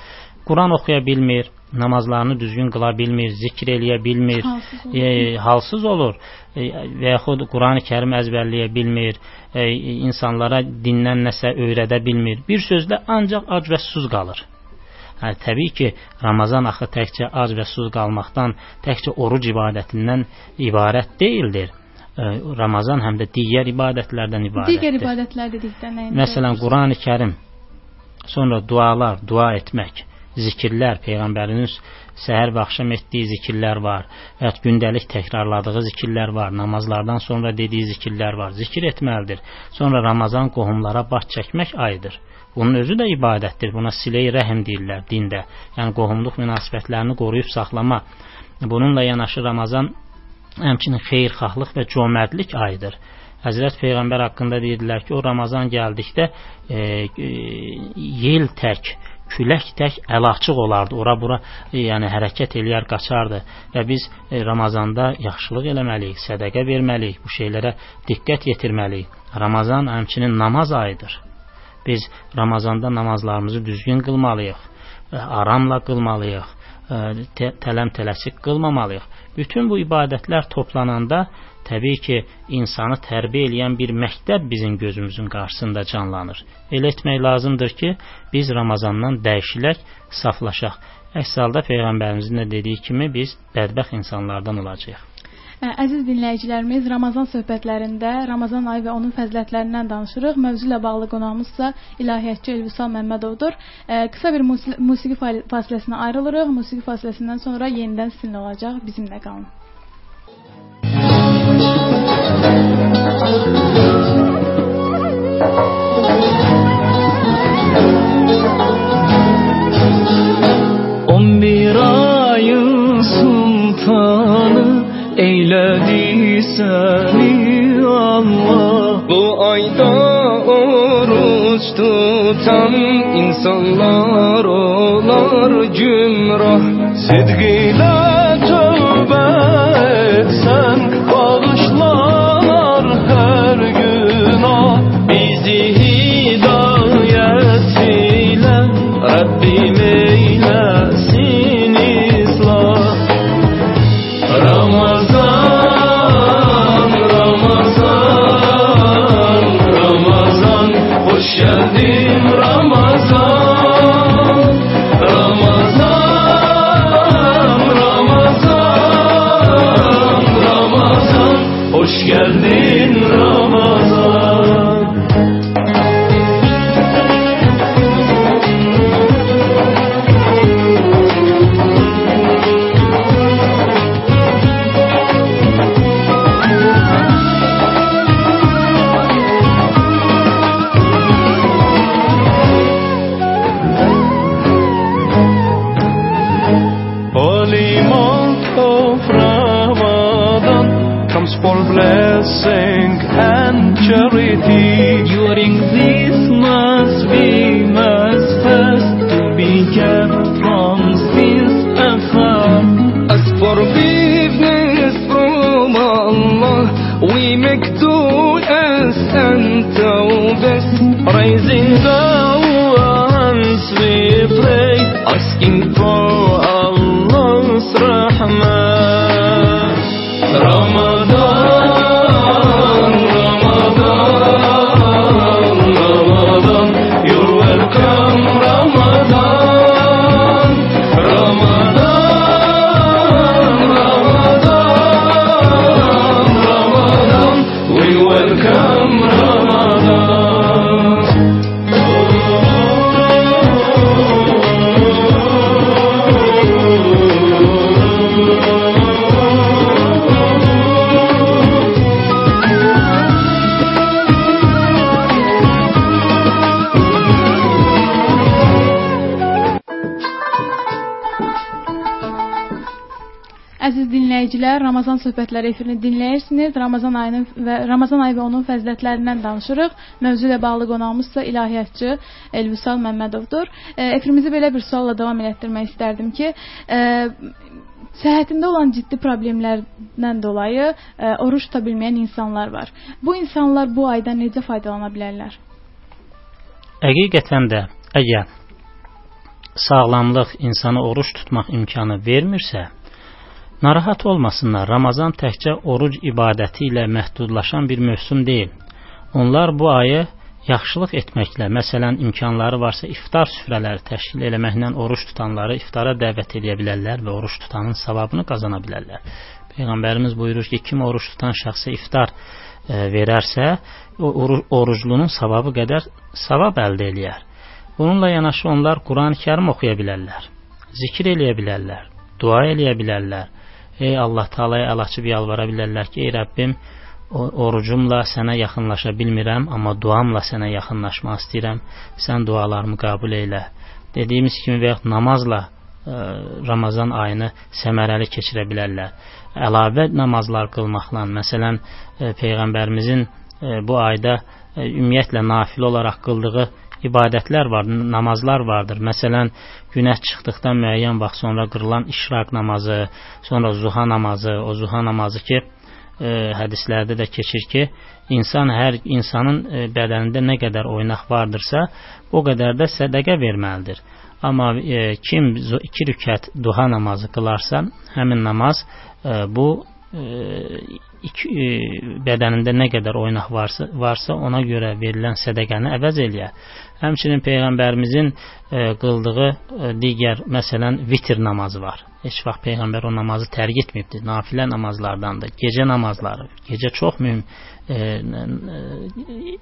Quran oxuya bilmir, namazlarını düzgün qıla bilmir, zikr eləyə bilmir, halsız olur, e, halsız olur e, və yaxud Quran-ı Kərim əzbərləyə bilmir, e, insanlara dindən nəsə öyrədə bilmir. Bir sözlə ancaq ac və susuz qalır. Hə, təbii ki, Ramazan axı təkcə ac və susuz qalmaqdan, təkcə oruc ibadətindən ibarət deyildir. Ramazan həm də digər ibadətlərdən ibarətdir. Digər ibadətlər dedikdə nə? Məsələn, Qurani Kərim, sonra dualar, dua etmək, zikirlər, Peyğəmbərinin səhər və axşam etdiyi zikirlər var, və ya gündəlik təkrarladığı zikirlər var, namazlardan sonra dediyi zikirlər var, zikir etməlidir. Sonra Ramazan qohumlara baş çəkmək ayıdır. Bunun özü də ibadətdir. Buna silə-i rəhm deyirlər dində. Yəni qohumluq münasibətlərini qoruyub saxlama. Bununla yanaşı Ramazan həmçinin xeyirxahlıq və cömərtlik ayıdır. Həzrət Peyğəmbər haqqında deyirdilər ki, o Ramazan gəldikdə e, e, yel tək külək tək əl açıq olardı. Ora bura e, yəni hərəkət eləyər, qaçardı və biz e, Ramazanda yaxşılıq eləməliyik, sədaqə verməliyik, bu şeylərə diqqət yetirməliyik. Ramazan həmçinin namaz ayıdır. Biz Ramazanda namazlarımızı düzgün qılmalıyıq, e, aramla qılmalıyıq, e, tələm tələsik qılmamalıyıq. Bütün bu ibadətlər toplananda təbii ki, insanı tərbiyə eləyən bir məktəb bizim gözümüzün qarşısında canlanır. Elə etmək lazımdır ki, biz Ramazandan dəyişilək, saflaşaq. Əks halda Peyğəmbərimizin də dediyi kimi biz bədbəxt insanlardan olacağıq. Əziz dinləyicilərimiz, Ramazan söhbətlərində Ramazan ayı və onun fəzilətlərindən danışırıq. Mövzu ilə bağlı qonağımızsa ilahiyyatçı Elvisal Məmmədovdur. Qısa bir musiqi fasiləsinə ayrılırıq. Musiqi fasiləsindən sonra yenidən sizinlə olacaq. Bizimlə qalın. On sultanı eyledi seni Allah? Bu ayda oruç tutan insanlar olar cümrah. Sidgiyle dinləyicilər, Ramazan söhbətləri efirini dinləyirsiniz. Ramazan ayının və Ramazan ayı və onun fəzilətlərindən danışırıq. Mövzu ilə bağlı qonağımızsa ilahiyyatçı Elvisal Məmmədovdur. E, efirimizi belə bir sualla davam etdirmək istərdim ki, e, səhhətində olan ciddi problemlərdən dolayı e, oruç tuta bilməyən insanlar var. Bu insanlar bu aydan necə faydalana bilərlər? Həqiqətən də əgər sağlamlıq insana oruç tutmaq imkanı vermirsə, Narahat olmasınlar, Ramazan təkcə oruc ibadəti ilə məhdudlaşan bir mövsüm deyil. Onlar bu ayı yaxşılıq etməklə, məsələn, imkanları varsa iftar süfrələri təşkil eləməklə oruç tutanları iftara dəvət edə bilərlər və oruç tutanın savabını qazana bilərlər. Peyğəmbərimiz buyurur ki, kim oruç tutan şəxsə iftar e, verərsə, o oruclunun savabı qədər savab əldə eləyər. Bununla yanaşı onlar Quran-Kərim oxuya bilərlər, zikir eləyə bilərlər, dua eləyə bilərlər Ey Allah Taalaya əl açıb yalvara bilərlər ki, ey Rəbbim, orucumla sənə yaxınlaşa bilmirəm, amma duamla sənə yaxınlaşmaq istəyirəm. Sən dualarımı qəbul eylə. Dediyimiz kimi və namazla ə, e, Ramazan ayını səmərəli keçirə bilərlər. Əlavə namazlar qılmaqla, məsələn, ə, e, peyğəmbərimizin ə, e, bu ayda ə, ümumiyyətlə nafilə olaraq qıldığı ibadətlər var, namazlar vardır. Məsələn, günəş çıxdıqdan müəyyən vaxt sonra qırılan işraq namazı, sonra zuha namazı, o zuha namazı ki, e, hədislərdə də keçir ki, insan hər insanın e, bədənində nə qədər oynaq vardırsa, o qədər də sədəqə verməlidir. Amma e, kim iki rükət duha namazı qılarsa, həmin namaz e, bu iki, e, bədənində nə qədər oynaq varsa, varsa ona görə verilən sədəqəni əvəz eləyə. Həmçinin peyğəmbərimizin e, qıldığı e, digər məsələn vitr namazı var. Heç vaxt peyğəmbər o namazı tərk etməyibdir. Nafilə namazlardandır. Gecə namazları. Gecə çox mühüm e, e,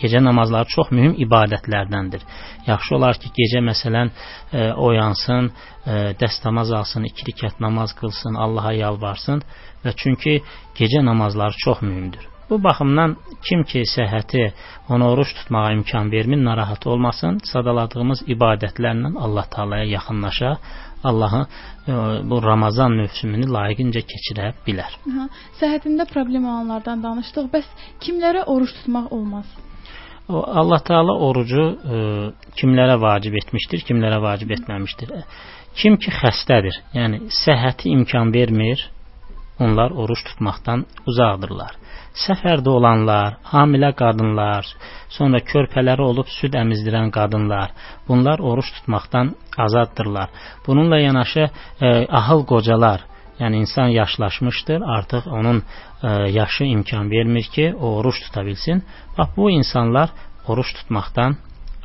gecə namazları çox mühüm ibadətlərdəndir. Yaxşı olar ki, gecə məsələn e, oyansın, e, dəstəmaz alsın, iki rükət namaz qılsın, Allaha yalvarsın və çünki gecə namazları çox mühümdür. Bu baxımdan kim ki səhhəti ona oruç tutmağa imkan vermir, narahat olmasın. Sadaladığımız ibadətlərlə Allah Taalaya yaxınlaşa, Allahı e, bu Ramazan mövsümünü layiqincə keçirə bilər. Hə, səhhətində problem olanlardan danışdıq. Bəs kimlərə oruç tutmaq olmaz? Allah Taala orucu e, kimlərə vacib etmişdir, kimlərə vacib etməmişdir. Kim ki xəstədir, yəni səhhəti imkan vermir, onlar oruç tutmaqdan uzaqdırlar səfərdə olanlar, hamilə qadınlar, sonra körpələri olub süd əmizdirən qadınlar, bunlar oruç tutmaqdan azaddırlar. Bununla yanaşı e, ahıl qocalar, yəni insan yaşlaşmışdır, artıq onun e, yaşı imkan vermir ki, o oruç tuta bilsin. Bax bu insanlar oruç tutmaqdan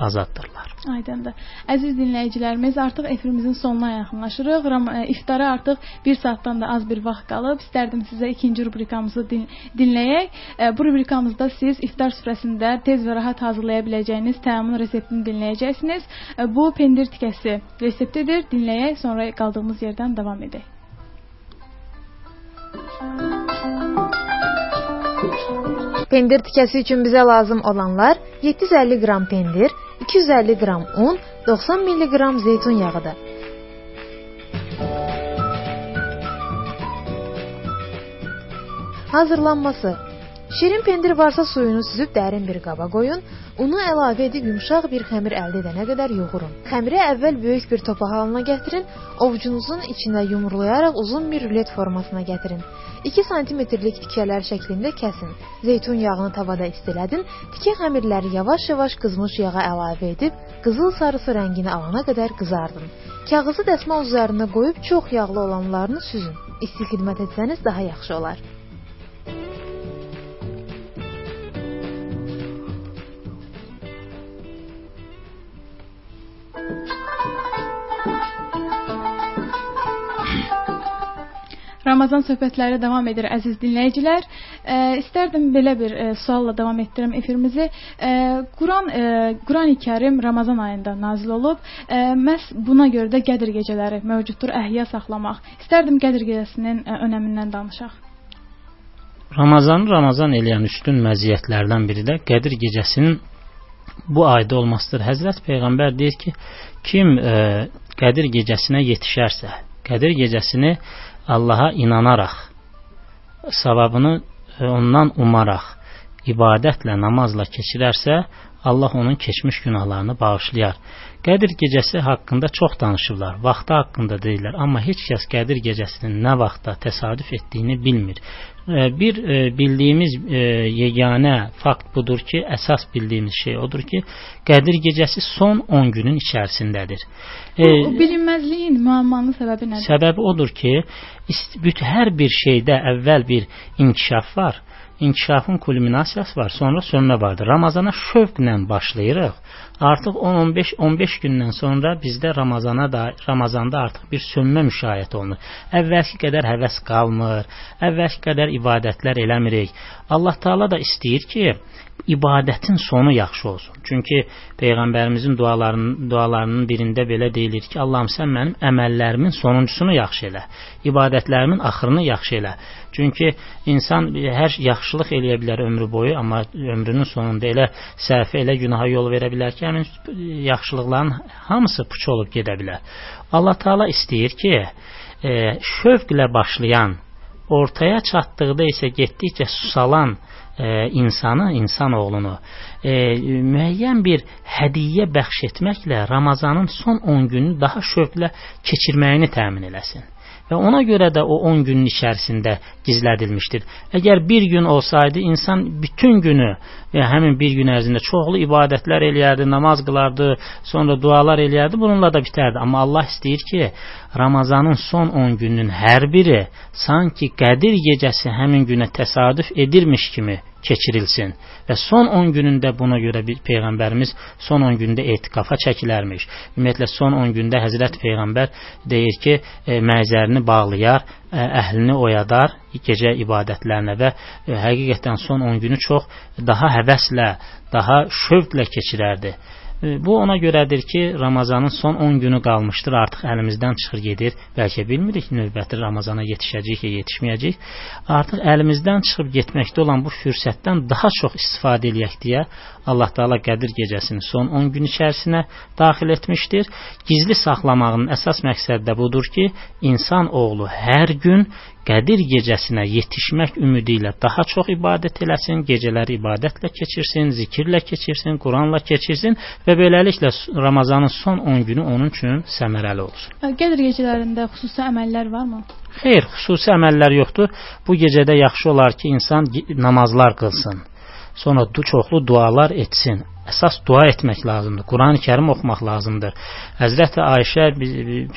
azaddırlar. Aydındır. Əziz dinləyicilərimiz, artıq efirimizin sonuna yaxınlaşırıq. E, iftara artıq 1 saatdan da az bir vaxt qalıb. İstərdim sizə ikinci rubrikamızı din dinləyək. E, bu rubrikamızda siz iftar süfrəsində tez və rahat hazırlaya biləcəyiniz təmin reseptini dinləyəcəksiniz. E, bu pendir tikəsi reseptidir. Dinləyək, sonra qaldığımız yerdən davam edək. Pendir tikəsi üçün bizə lazım olanlar 750 qram pendir, 250 qram un, 90 mq zeytun yağıdır. Hazırlanması Şirin pendir varsa suyunu süzüb dərin bir qaba qoyun, unu əlavə edib yumşaq bir xəmir əldə edənə qədər yoğurun. Xəmiri əvvəl böyük bir topa halına gətirin, ovucunuzun içində yumrulayaraq uzun bir rulet formasına gətirin. 2 sm-lik tikələr şəklində kəsin. Zeytun yağını tavada istilədin, tikə xəmirləri yavaş-yavaş qızmış yağa əlavə edib, qızıl sarısı rəngini alana qədər qızardın. Kağızı dəsmal üzərinə qoyub çox yağlı olanlarını süzün. İsti xidmət etsəniz daha yaxşı olar. Ramazan söhbətləri davam edir əziz dinləyicilər. E, istərdim belə bir e, sualla davam etdirim efirimizi. E, Quran e, Qurani-Kərim Ramazan ayında nazil olub. E, məhz buna görə də Qədir gecələri mövcuddur, əhya saxlamaq. İstərdim Qədir gecəsinin e, önəmindən danışaq. Ramazanı Ramazan eləyən üstün məziyyətlərdən biri də Qədir gecəsinin bu ayda olmasıdır. Həzrət Peyğəmbər deyir ki, kim e, Qədir gecəsinə yetişərsə, Qədir gecəsini Allaha inanaraq, savabını e, ondan umaraq, ibadətlə, namazla keçirərsə, Allah onun keçmiş günahlarını bağışlayar. Qədir gecəsi haqqında çox danışırlar, vaxtı haqqında deyirlər, amma heç kəs Qədir gecəsinin nə vaxtda təsadüf etdiyini bilmir. E, bir e, bildiyimiz e, yeganə fakt budur ki, əsas bildiyimiz şey odur ki, Qədir gecəsi son 10 günün içərisindədir. Bu bilinməzliyin müəmmanın səbəbi nədir? Səbəbi odur ki, hər bir şeydə əvvəl bir inkişaf var inkişafın kulminasiyası var, sonra sönmə vardır. Ramazana şövqlə başlayırıq. Artıq 10-15 15 gündən sonra bizdə Ramazana da Ramazanda artıq bir sönmə müşahidə olunur. Əvvəlki qədər həvəs qalmır, əvvəlki qədər ibadətlər eləmirik. Allah Taala da istəyir ki, ibadətin sonu yaxşı olsun. Çünki peyğəmbərimizin dualarının dualarının birində belə deyilir ki, Allahım sən mənim əməllərimin sonuncusunu yaxşı elə, ibadətlərimin axırını yaxşı elə. Çünki insan hər yaxşılıq eləyə bilər ömrü boyu, amma ömrünün sonunda elə səhvə, elə günaha yol verə bilər ki, həmin yaxşılıqların hamısı puç olub gedə bilər. Allah Taala istəyir ki, e, şövqlə başlayan, ortaya çatdıqda isə getdikcə susalan e, insanı, insan oğlunu e, müəyyən bir hədiyyə bəxş etməklə Ramazanın son 10 günü daha şövqlə keçirməyini təmin eləsin. Və ona görə də o 10 günün içərisində gizlədilmişdir. Əgər bir gün olsaydı, insan bütün günü və həmin bir gün ərzində çoxlu ibadətlər eləyərdi, namaz qılardı, sonra dualar eləyərdi, bununla da bitərdi. Amma Allah istəyir ki, Ramazanın son 10 gününün hər biri sanki Qədir gecəsi həmin günə təsadüf edirmiş kimi keçirilsin. Və son 10 günündə buna görə bir peyğəmbərimiz son 10 gündə etikafa çəkilərmiş. Ümumiyyətlə son 10 gündə Həzrət peyğəmbər deyir ki, e, məzərini bağlayar, ə, e, əhlini oyadar gecə ibadətlərinə və ə, e, həqiqətən son 10 günü çox daha həvəslə, daha şövqlə keçirərdi. Bu ona görədir ki, Ramazanın son 10 günü qalmışdır, artıq əlimizdən çıxır gedir. Bəlkə bilmirik növbəti Ramazana yetişəcəyik ya yetişməyəcəyik. Artıq əlimizdən çıxıb getməkdə olan bu fürsətdən daha çox istifadə eləyək deyə Allah Taala Qədir gecəsini son 10 gün içərisinə daxil etmişdir. Gizli saxlamağın əsas məqsədi də budur ki, insan oğlu hər gün Qədir gecəsinə yetişmək ümidi ilə daha çox ibadət eləsin, gecələri ibadətlə keçirsin, zikirlə keçirsin, Quranla keçirsin və beləliklə Ramazanın son 10 günü onun üçün səmərəli olsun. Qədir gecələrində xüsusi əməllər varmı? Xeyr, xüsusi əməllər yoxdur. Bu gecədə yaxşı olar ki, insan namazlar qılsın. Sonra çoxlu dualar etsin. Əsas dua etmək lazımdır. Qurani-Kərim oxumaq lazımdır. Həzrəti Ayşə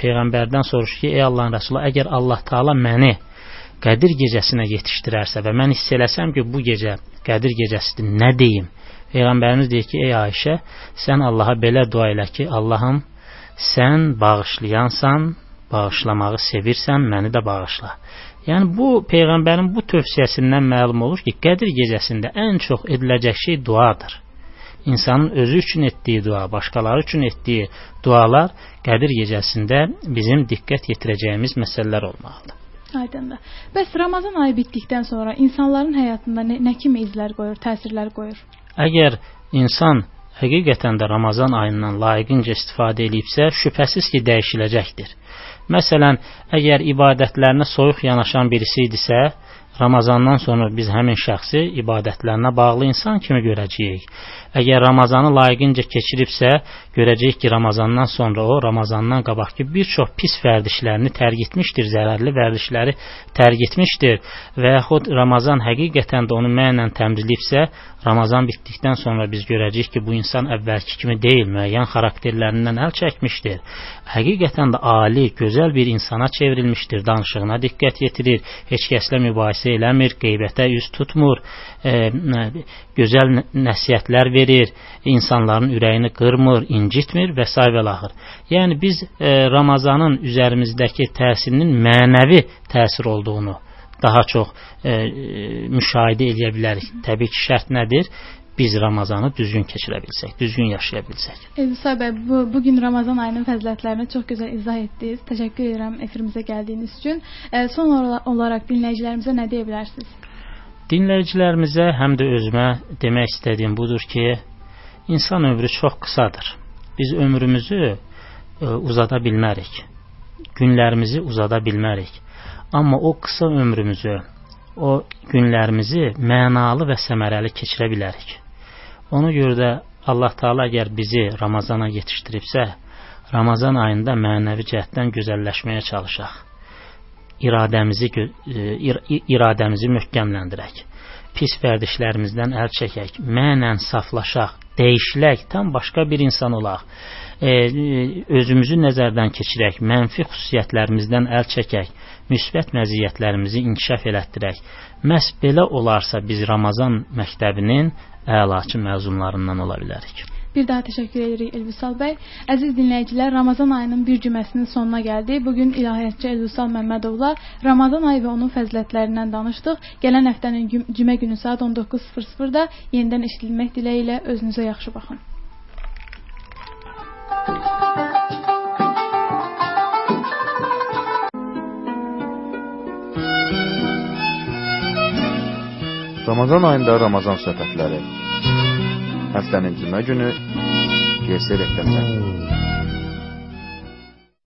peyğəmbərdən soruşur ki, ey Allahın Rəsulu, əgər Allah Taala məni Qədir gecəsinə yetişdirərsə və mən hiss eləsəm ki, bu gecə Qədir gecəsidir, nə deyim? Peyğəmbərimiz deyir ki, ey Ayşə, sən Allaha belə dua elə ki, Allahım, sən bağışlayansan, bağışlamağı sevirsən, məni də bağışla. Yəni bu peyğəmbərin bu tövsiyəsindən məlum olur ki, Qədir gecəsində ən çox ediləcək şey duadır. İnsanın özü üçün etdiyi dua, başqaları üçün etdiyi dualar Qədir gecəsində bizim diqqət yetirəcəyimiz məsələlər olmalıdır. Aydındır. Bəs Ramazan ayı bitdikdən sonra insanların həyatında nə, nə kimi izlər qoyur, təsirlər qoyur? Əgər insan həqiqətən də Ramazan ayından layiqincə istifadə edibsə, şübhəsiz ki, dəyişiləcəkdir. Məsələn, əgər ibadətlərinə soyuq yanaşan birisi idisə, Ramazandan sonra biz həmin şəxsi ibadətlərinə bağlı insan kimi görəcəyik. Əgər Ramazanı layiqincə keçiribsə, görəcəyik ki, Ramazandan sonra o Ramazandan qabaqki bir çox pis vərdişlərini tərk etmişdir, zərərli vərdişləri tərk etmişdir və yaxud Ramazan həqiqətən də onu mənlə təmizləyibsə, Ramazan bitdikdən sonra biz görəcəyik ki, bu insan əvvəlki kimi deyil, müəyyən xarakterlərindən əl çəkmişdir. Həqiqətən də ali, gözəl bir insana çevrilmişdir, danışığına diqqət yetirir, heç kəslə mübahisə eləmir, qeybətə üz tutmur, gözəl nəsihətlər verir, insanların ürəyini qırmır, incitmir və s. və laxır. Yəni biz e, Ramazanın üzərimizdəki təsirinin mənəvi təsir olduğunu daha çox e, müşahidə edə bilərik. Təbii ki, şərt nədir? Biz Ramazanı düzgün keçirə bilsək, düzgün yaşaya bilsək. Elvisa bəy, bu bugün Ramazan ayının fəzilətlərini çox gözəl izah etdiniz. Təşəkkür edirəm efirimizə gəldiyiniz üçün. E, son olaraq dinləyicilərimizə nə deyə bilərsiniz? Dinləyicilərimizə həm də özümə demək istədiyim budur ki, insan ömrü çox qısadır. Biz ömrümüzü e, uzada bilmərik. Günlərimizi uzada bilmərik. Amma o qısa ömrümüzü, o günlərimizi mənalı və səmərəli keçirə bilərik. Ona görə də Allah Taala əgər bizi Ramazana yetişdiribsə, Ramazan ayında mənəvi cəhətdən gözəlləşməyə çalışaq. İradəmizi ir iradəmizi möhkəmləndirək. Pis vərdişlərimizdən əl çəkək, mənən saflaşaq, dəyişilək, tam başqa bir insan olaq. E, özümüzü nəzərdən keçirək, mənfi xüsusiyyətlərimizdən əl çəkək, müsbət məziyyətlərimizi inkişaf elətdirək. Məhz belə olarsa biz Ramazan məktəbinin əlaçı məzunlarından ola bilərik. Bir daha təşəkkür edirik Elvisal bəy. Əziz dinləyicilər, Ramazan ayının bir cüməsinin sonuna gəldik. Bu gün ilahiyyatçı Elvisal Məmmədovla Ramazan ayı və onun fəzilətlərindən danışdıq. Gələn həftənin cümə günü saat 19:00-da yenidən eşidilmək diləyi ilə özünüzə yaxşı baxın. Ramazan ayında Ramazan söhbətləri. Həftənin cümə günü GS rəqəmlər.